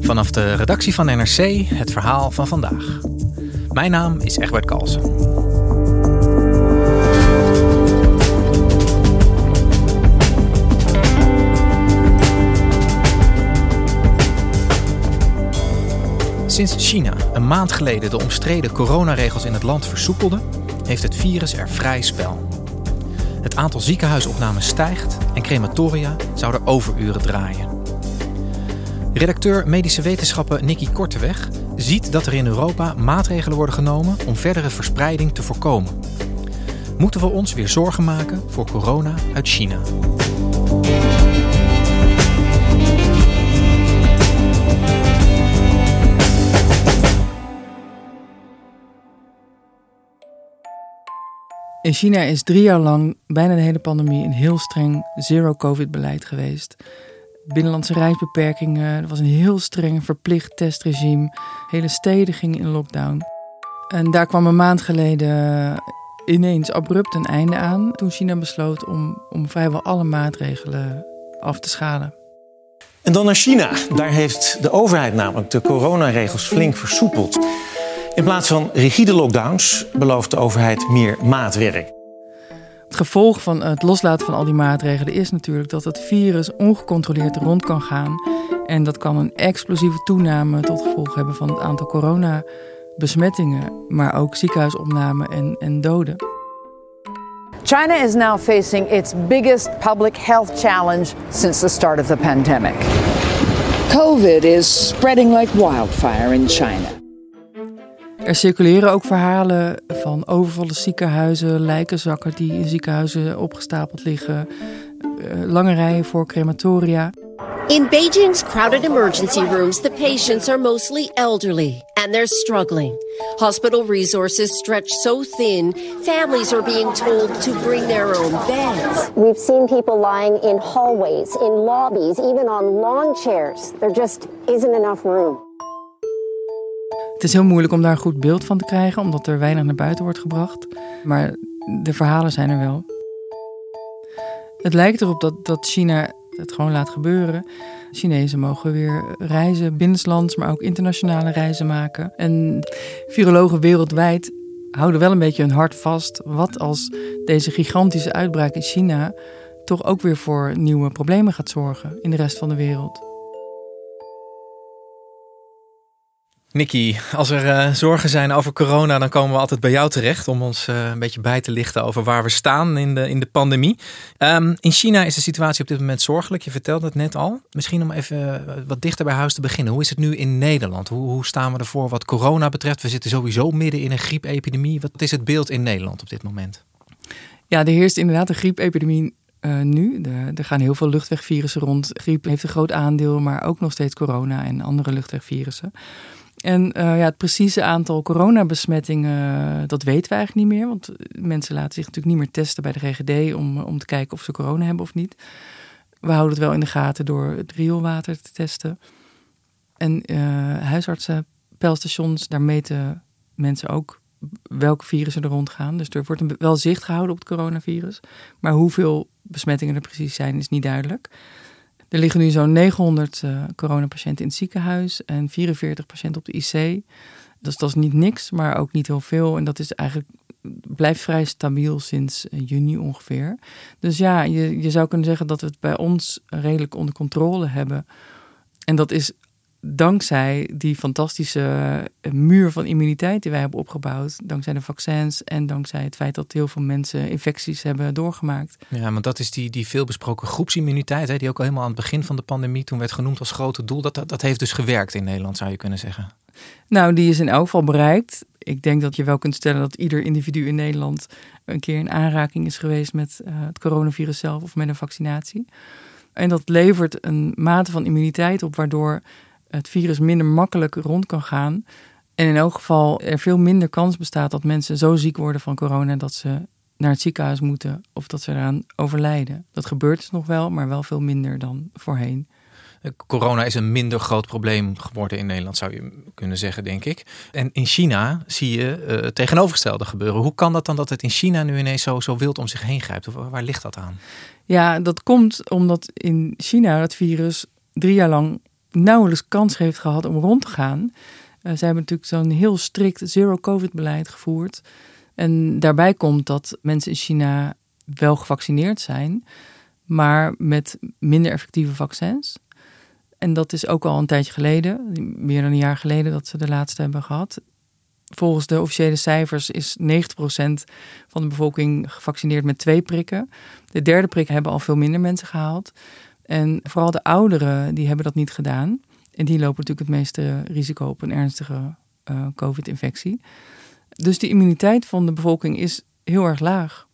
Vanaf de redactie van NRC het verhaal van vandaag. Mijn naam is Egbert Kalsen. Sinds China een maand geleden de omstreden coronaregels in het land versoepelde, heeft het virus er vrij spel. Het aantal ziekenhuisopnames stijgt en crematoria zouden overuren draaien. Redacteur medische wetenschappen Nicky Korteweg ziet dat er in Europa maatregelen worden genomen om verdere verspreiding te voorkomen. Moeten we ons weer zorgen maken voor corona uit China? In China is drie jaar lang, bijna de hele pandemie, een heel streng zero-covid-beleid geweest. Binnenlandse reisbeperkingen, er was een heel streng verplicht testregime. Hele steden gingen in lockdown. En daar kwam een maand geleden ineens abrupt een einde aan toen China besloot om, om vrijwel alle maatregelen af te schalen. En dan naar China. Daar heeft de overheid namelijk de coronaregels flink versoepeld. In plaats van rigide lockdowns belooft de overheid meer maatwerk. Het gevolg van het loslaten van al die maatregelen is natuurlijk dat het virus ongecontroleerd rond kan gaan. En dat kan een explosieve toename tot gevolg hebben van het aantal coronabesmettingen, maar ook ziekenhuisopnamen en, en doden. China is now facing its biggest public health challenge since the start of the pandemic. COVID is spreading like wildfire in China. Er circuleren ook verhalen van overvolle ziekenhuizen, lijkenzakken die in ziekenhuizen opgestapeld liggen, eh, lange rijen voor crematoria. In Beijing's crowded emergency rooms, the patients are mostly elderly and they're struggling. Hospital resources stretch so thin, families are being told to bring their own beds. We've seen people lying in hallways, in lobbies, even on lawn chairs. There just isn't enough room. Het is heel moeilijk om daar een goed beeld van te krijgen, omdat er weinig naar buiten wordt gebracht. Maar de verhalen zijn er wel. Het lijkt erop dat, dat China het gewoon laat gebeuren. Chinezen mogen weer reizen, binnenlands, maar ook internationale reizen maken. En virologen wereldwijd houden wel een beetje hun hart vast. Wat als deze gigantische uitbraak in China toch ook weer voor nieuwe problemen gaat zorgen in de rest van de wereld? Nicky, als er uh, zorgen zijn over corona, dan komen we altijd bij jou terecht om ons uh, een beetje bij te lichten over waar we staan in de, in de pandemie. Um, in China is de situatie op dit moment zorgelijk. Je vertelde het net al. Misschien om even eh, wat dichter bij huis te beginnen. Hoe is het nu in Nederland? Hoe, hoe staan we ervoor wat corona betreft? We zitten sowieso midden in een griepepidemie. Wat is het beeld in Nederland op dit moment? Ja, er heerst inderdaad een griepepidemie nu. De, er gaan heel veel luchtwegvirussen rond. Griep heeft een groot aandeel, maar ook nog steeds corona en andere luchtwegvirussen. En uh, ja, het precieze aantal coronabesmettingen, dat weten we eigenlijk niet meer. Want mensen laten zich natuurlijk niet meer testen bij de GGD om, om te kijken of ze corona hebben of niet. We houden het wel in de gaten door het rioolwater te testen. En uh, huisartsen, daar meten mensen ook welke virussen er rondgaan. Dus er wordt wel zicht gehouden op het coronavirus. Maar hoeveel besmettingen er precies zijn, is niet duidelijk. Er liggen nu zo'n 900 uh, coronapatiënten in het ziekenhuis en 44 patiënten op de IC. Dus dat is niet niks, maar ook niet heel veel. En dat is eigenlijk blijft vrij stabiel sinds uh, juni ongeveer. Dus ja, je, je zou kunnen zeggen dat we het bij ons redelijk onder controle hebben. En dat is dankzij die fantastische eh, muur van immuniteit die wij hebben opgebouwd, dankzij de vaccins en dankzij het feit dat heel veel mensen infecties hebben doorgemaakt. Ja, maar dat is die, die veelbesproken groepsimmuniteit, hè, die ook al helemaal aan het begin van de pandemie toen werd genoemd als grote doel. Dat, dat, dat heeft dus gewerkt in Nederland, zou je kunnen zeggen. Nou, die is in elk geval bereikt. Ik denk dat je wel kunt stellen dat ieder individu in Nederland een keer in aanraking is geweest met uh, het coronavirus zelf of met een vaccinatie. En dat levert een mate van immuniteit op, waardoor het virus minder makkelijk rond kan gaan. En in elk geval er veel minder kans bestaat dat mensen zo ziek worden van corona dat ze naar het ziekenhuis moeten of dat ze eraan overlijden. Dat gebeurt dus nog wel, maar wel veel minder dan voorheen. Corona is een minder groot probleem geworden in Nederland, zou je kunnen zeggen, denk ik. En in China zie je uh, het tegenovergestelde gebeuren. Hoe kan dat dan dat het in China nu ineens zo, zo wild om zich heen grijpt? Waar ligt dat aan? Ja, dat komt omdat in China het virus drie jaar lang nauwelijks kans heeft gehad om rond te gaan. Uh, zij hebben natuurlijk zo'n heel strikt zero-covid-beleid gevoerd. En daarbij komt dat mensen in China wel gevaccineerd zijn, maar met minder effectieve vaccins. En dat is ook al een tijdje geleden, meer dan een jaar geleden, dat ze de laatste hebben gehad. Volgens de officiële cijfers is 90% van de bevolking gevaccineerd met twee prikken. De derde prik hebben al veel minder mensen gehaald. En vooral de ouderen, die hebben dat niet gedaan. En die lopen natuurlijk het meeste risico op een ernstige uh, COVID-infectie. Dus de immuniteit van de bevolking is heel erg laag.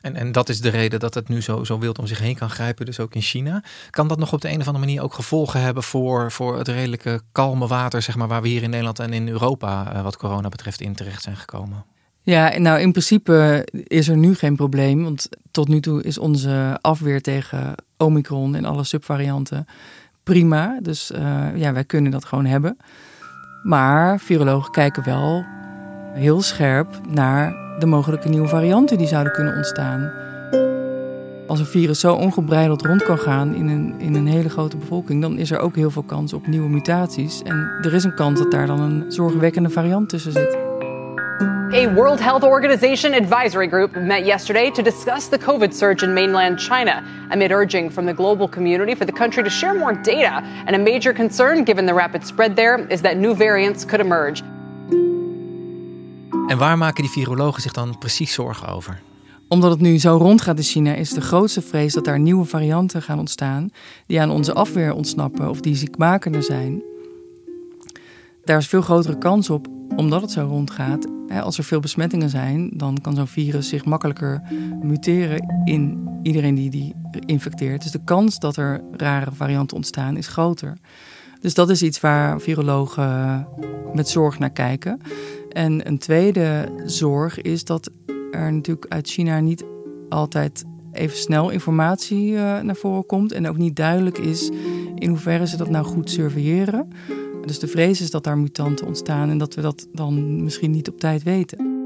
En, en dat is de reden dat het nu zo, zo wild om zich heen kan grijpen, dus ook in China. Kan dat nog op de een of andere manier ook gevolgen hebben voor, voor het redelijke kalme water, zeg maar, waar we hier in Nederland en in Europa, uh, wat corona betreft, in terecht zijn gekomen? Ja, nou in principe is er nu geen probleem, want tot nu toe is onze afweer tegen Omicron en alle subvarianten prima. Dus uh, ja, wij kunnen dat gewoon hebben. Maar virologen kijken wel heel scherp naar de mogelijke nieuwe varianten die zouden kunnen ontstaan. Als een virus zo ongebreideld rond kan gaan in een, in een hele grote bevolking, dan is er ook heel veel kans op nieuwe mutaties. En er is een kans dat daar dan een zorgwekkende variant tussen zit. A World Health Organization advisory group met yesterday to discuss the COVID surge in mainland China, amid urging from the global community for the country to share more data. And a major concern, given the rapid spread there, is that new variants could emerge. En waar maken die virologen zich dan precies zorgen over? Omdat het nu zo rondgaat in China, is de grootste vrees dat daar nieuwe varianten gaan ontstaan die aan onze afweer ontsnappen of die ziekmakender zijn. Daar is veel grotere kans op, omdat het zo rondgaat. Als er veel besmettingen zijn, dan kan zo'n virus zich makkelijker muteren in iedereen die die infecteert. Dus de kans dat er rare varianten ontstaan is groter. Dus dat is iets waar virologen met zorg naar kijken. En een tweede zorg is dat er natuurlijk uit China niet altijd even snel informatie uh, naar voren komt. En ook niet duidelijk is in hoeverre ze dat nou goed surveilleren. Dus de vrees is dat daar mutanten ontstaan en dat we dat dan misschien niet op tijd weten.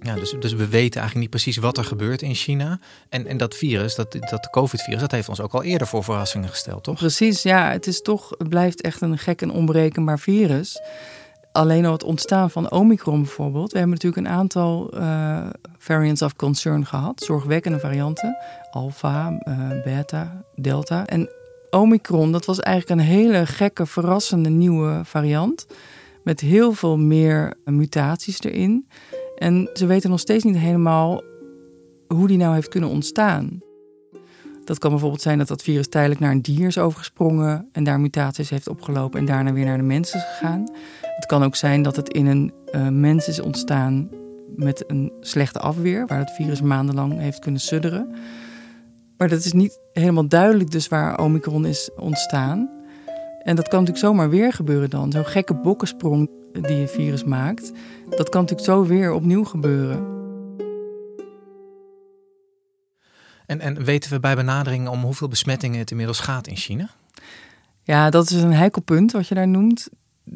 Ja, dus, dus we weten eigenlijk niet precies wat er gebeurt in China. En, en dat virus, dat, dat COVID-virus, dat heeft ons ook al eerder voor verrassingen gesteld, toch? Precies, ja. Het, is toch, het blijft echt een gek en onberekenbaar virus alleen al het ontstaan van Omicron bijvoorbeeld. We hebben natuurlijk een aantal uh, variants of concern gehad, zorgwekkende varianten. Alpha, uh, beta, delta. En Omicron, dat was eigenlijk een hele gekke, verrassende nieuwe variant. Met heel veel meer mutaties erin. En ze weten nog steeds niet helemaal hoe die nou heeft kunnen ontstaan. Dat kan bijvoorbeeld zijn dat dat virus tijdelijk naar een dier is overgesprongen en daar mutaties heeft opgelopen en daarna weer naar de mensen is gegaan. Het kan ook zijn dat het in een uh, mens is ontstaan met een slechte afweer, waar het virus maandenlang heeft kunnen sudderen. Maar dat is niet helemaal duidelijk dus waar Omicron is ontstaan. En dat kan natuurlijk zomaar weer gebeuren dan. Zo'n gekke bokkensprong die het virus maakt, dat kan natuurlijk zo weer opnieuw gebeuren. En, en weten we bij benadering om hoeveel besmettingen het inmiddels gaat in China? Ja, dat is een heikel punt wat je daar noemt.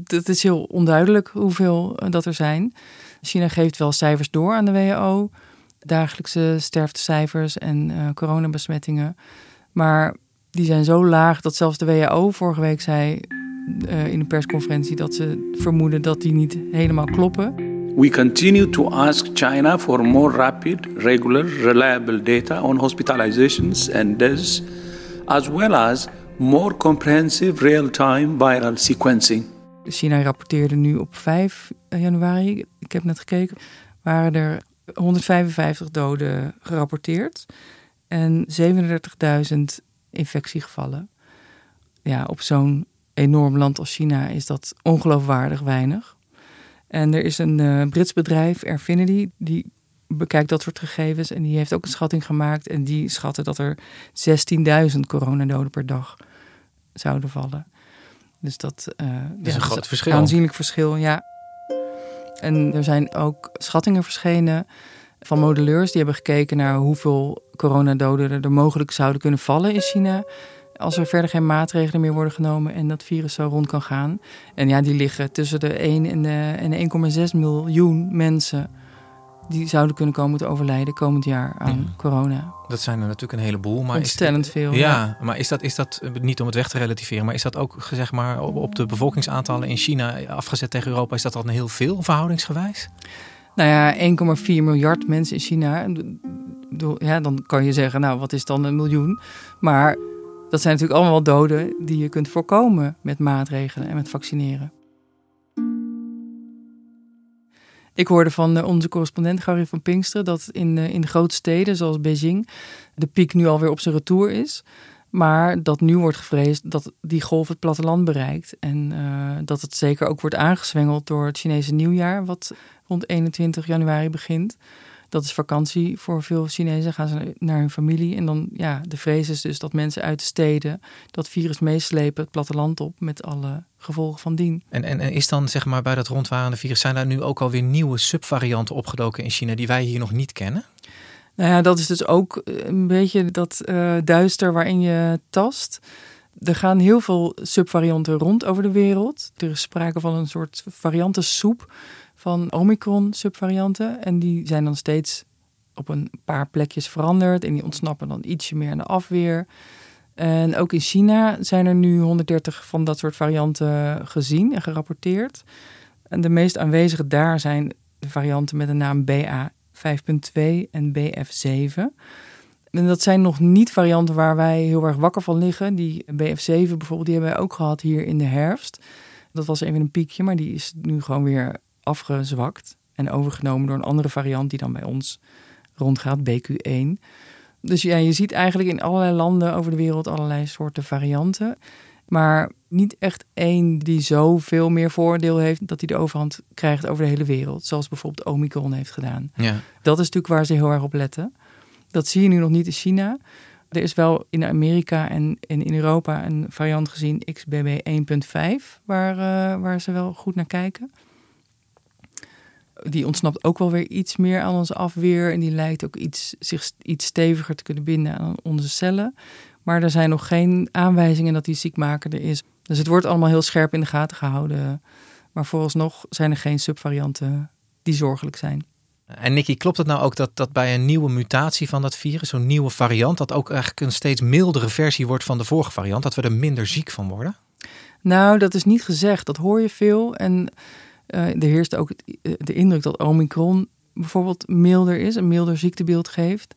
Het is heel onduidelijk hoeveel eh, dat er zijn. China geeft wel cijfers door aan de WHO. Dagelijkse sterftecijfers en uh, coronabesmettingen. Maar die zijn zo laag dat zelfs de WHO vorige week zei uh, in een persconferentie dat ze vermoeden dat die niet helemaal kloppen. We continue to ask China for more rapid, regular, reliable data on hospitalizations and deaths, as well as more comprehensive real-time viral sequencing. China rapporteerde nu op 5 januari, ik heb net gekeken, waren er 155 doden gerapporteerd en 37.000 infectiegevallen. Ja, op zo'n enorm land als China is dat ongeloofwaardig weinig. En er is een uh, Brits bedrijf, Airfinity, die bekijkt dat soort gegevens. En die heeft ook een schatting gemaakt. En die schatten dat er 16.000 coronadoden per dag zouden vallen. Dus dat, uh, dat is een groot verschil. Een aanzienlijk verschil, ja. En er zijn ook schattingen verschenen van modelleurs. Die hebben gekeken naar hoeveel coronadoden er mogelijk zouden kunnen vallen in China als er verder geen maatregelen meer worden genomen en dat virus zo rond kan gaan. En ja, die liggen tussen de 1 en de, en de 1,6 miljoen mensen die zouden kunnen komen te overlijden komend jaar aan corona. Dat zijn er natuurlijk een heleboel. Maar Ontstellend is veel. Ja, maar is dat, is dat, niet om het weg te relativeren, maar is dat ook zeg maar, op, op de bevolkingsaantallen in China afgezet tegen Europa, is dat dan heel veel verhoudingsgewijs? Nou ja, 1,4 miljard mensen in China. Ja, dan kan je zeggen, nou, wat is dan een miljoen? Maar dat zijn natuurlijk allemaal doden die je kunt voorkomen met maatregelen en met vaccineren. Ik hoorde van eh, onze correspondent Gary van Pinksteren dat in, in de grote steden zoals Beijing de piek nu alweer op zijn retour is. Maar dat nu wordt gevreesd dat die golf het platteland bereikt. En uh, dat het zeker ook wordt aangezwengeld door het Chinese nieuwjaar, wat rond 21 januari begint dat is vakantie voor veel Chinezen. Gaan ze naar hun familie. En dan, ja, de vrees is dus dat mensen uit de steden dat virus meeslepen het platteland op met alle gevolgen van dien. En, en, en is dan, zeg maar, bij dat rondwarende virus, zijn daar nu ook alweer nieuwe subvarianten opgedoken in China die wij hier nog niet kennen? Nou ja, dat is dus ook een beetje dat uh, duister waarin je tast. Er gaan heel veel subvarianten rond over de wereld. Er is sprake van een soort variantensoep van Omicron-subvarianten. En die zijn dan steeds op een paar plekjes veranderd. En die ontsnappen dan ietsje meer aan de afweer. En ook in China zijn er nu 130 van dat soort varianten gezien en gerapporteerd. En de meest aanwezige daar zijn de varianten met de naam BA5.2 en BF7. En dat zijn nog niet varianten waar wij heel erg wakker van liggen. Die BF7 bijvoorbeeld, die hebben wij ook gehad hier in de herfst. Dat was even een piekje, maar die is nu gewoon weer afgezwakt en overgenomen door een andere variant die dan bij ons rondgaat, BQ1. Dus ja, je ziet eigenlijk in allerlei landen over de wereld allerlei soorten varianten. Maar niet echt één die zoveel meer voordeel heeft dat hij de overhand krijgt over de hele wereld. Zoals bijvoorbeeld Omicron heeft gedaan. Ja. Dat is natuurlijk waar ze heel erg op letten. Dat zie je nu nog niet in China. Er is wel in Amerika en, in Europa een variant gezien, XBB 1.5, waar, uh, waar ze wel goed naar kijken die ontsnapt ook wel weer iets meer aan onze afweer. En die lijkt ook iets, zich iets steviger te kunnen binden aan onze cellen. Maar er zijn nog geen aanwijzingen dat die ziekmaker er is. Dus het wordt allemaal heel scherp in de gaten gehouden. Maar vooralsnog zijn er geen subvarianten die zorgelijk zijn. En Nicky, klopt het nou ook dat, dat bij een nieuwe mutatie van dat virus, zo'n nieuwe variant, dat ook eigenlijk een steeds mildere versie wordt van de vorige variant, dat we er minder ziek van worden? Nou, dat is niet gezegd. Dat hoor je veel. En er heerst ook eh, de indruk dat Omicron bijvoorbeeld milder is, een milder ziektebeeld geeft.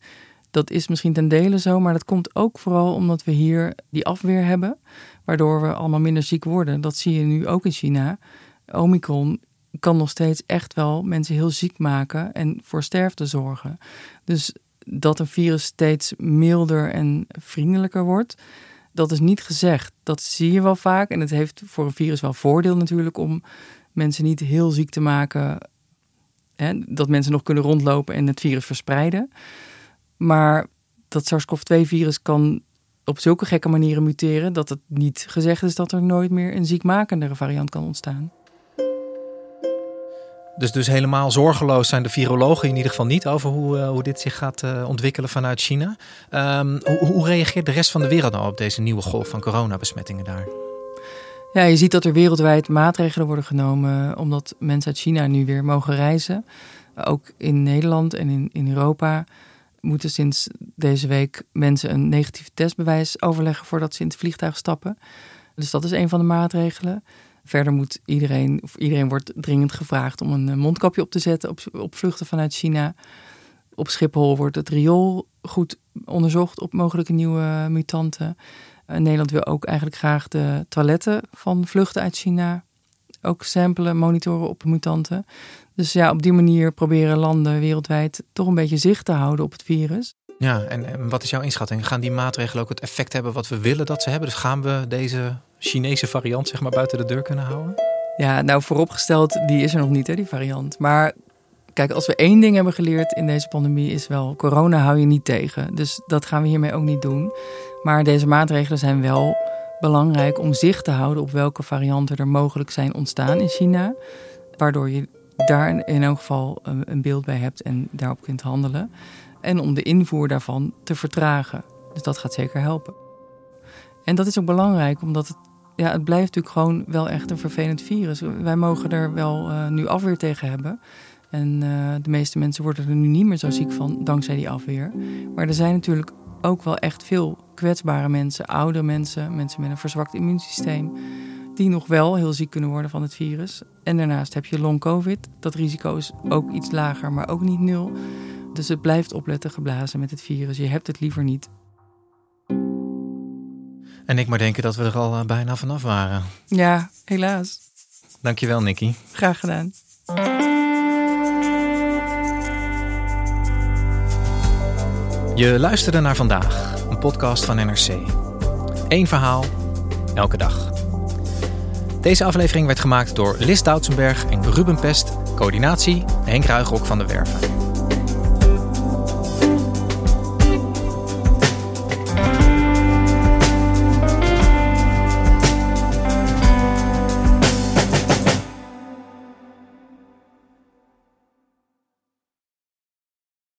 Dat is misschien ten dele zo, maar dat komt ook vooral omdat we hier die afweer hebben, waardoor we allemaal minder ziek worden. Dat zie je nu ook in China. Omicron kan nog steeds echt wel mensen heel ziek maken en voor sterfte zorgen. Dus dat een virus steeds milder en vriendelijker wordt, dat is niet gezegd. Dat zie je wel vaak en het heeft voor een virus wel voordeel natuurlijk om mensen niet heel ziek te maken. Hè, dat mensen nog kunnen rondlopen en het virus verspreiden. Maar dat SARS-CoV-2-virus kan op zulke gekke manieren muteren dat het niet gezegd is dat er nooit meer een ziekmakendere variant kan ontstaan. Dus, dus helemaal zorgeloos zijn de virologen in ieder geval niet over hoe, uh, hoe dit zich gaat uh, ontwikkelen vanuit China. Um, hoe, hoe reageert de rest van de wereld nou op deze nieuwe golf van coronabesmettingen daar? Ja, je ziet dat er wereldwijd maatregelen worden genomen omdat mensen uit China nu weer mogen reizen. Ook in Nederland en in, in Europa moeten sinds deze week mensen een negatief testbewijs overleggen voordat ze in het vliegtuig stappen. Dus dat is een van de maatregelen. Verder moet iedereen, of iedereen wordt dringend gevraagd om een mondkapje op te zetten op vluchten vanuit China. Op Schiphol wordt het riool goed onderzocht op mogelijke nieuwe mutanten. Nederland wil ook eigenlijk graag de toiletten van vluchten uit China ook samplen, monitoren op mutanten. Dus ja, op die manier proberen landen wereldwijd toch een beetje zicht te houden op het virus. Ja, en, wat is jouw inschatting? Gaan die maatregelen ook het effect hebben wat we willen dat ze hebben? Dus gaan we deze Chinese variant zeg maar buiten de deur kunnen houden? Ja, nou vooropgesteld, die is er nog niet, hè, die variant. Maar kijk, als we één ding hebben geleerd in deze pandemie is wel, corona hou je niet tegen. Dus dat gaan we hiermee ook niet doen. Maar deze maatregelen zijn wel belangrijk om zicht te houden op welke varianten er mogelijk zijn ontstaan in China. Waardoor je daar in elk geval een beeld bij hebt en daarop kunt handelen. En om de invoer daarvan te vertragen. Dus dat gaat zeker helpen. En dat is ook belangrijk, omdat het, ja, het blijft natuurlijk gewoon wel echt een vervelend virus. Wij mogen er wel uh, nu afweer tegen hebben. En uh, de meeste mensen worden er nu niet meer zo ziek van, dankzij die afweer. Maar er zijn natuurlijk ook wel echt veel kwetsbare mensen, oude mensen, mensen met een verzwakt immuunsysteem, die nog wel heel ziek kunnen worden van het virus. En daarnaast heb je long-covid. Dat risico is ook iets lager, maar ook niet nul. Dus het blijft opletten geblazen met het virus. Je hebt het liever niet. En ik maar denken dat we er al eh, bijna vanaf waren. Ja, helaas. Dankjewel, Nicky. Graag gedaan. Je luisterde naar vandaag, een podcast van NRC. Eén verhaal, elke dag. Deze aflevering werd gemaakt door Lis Doutsenberg en Ruben Pest. Coördinatie Henk Ruigrok van de Werven.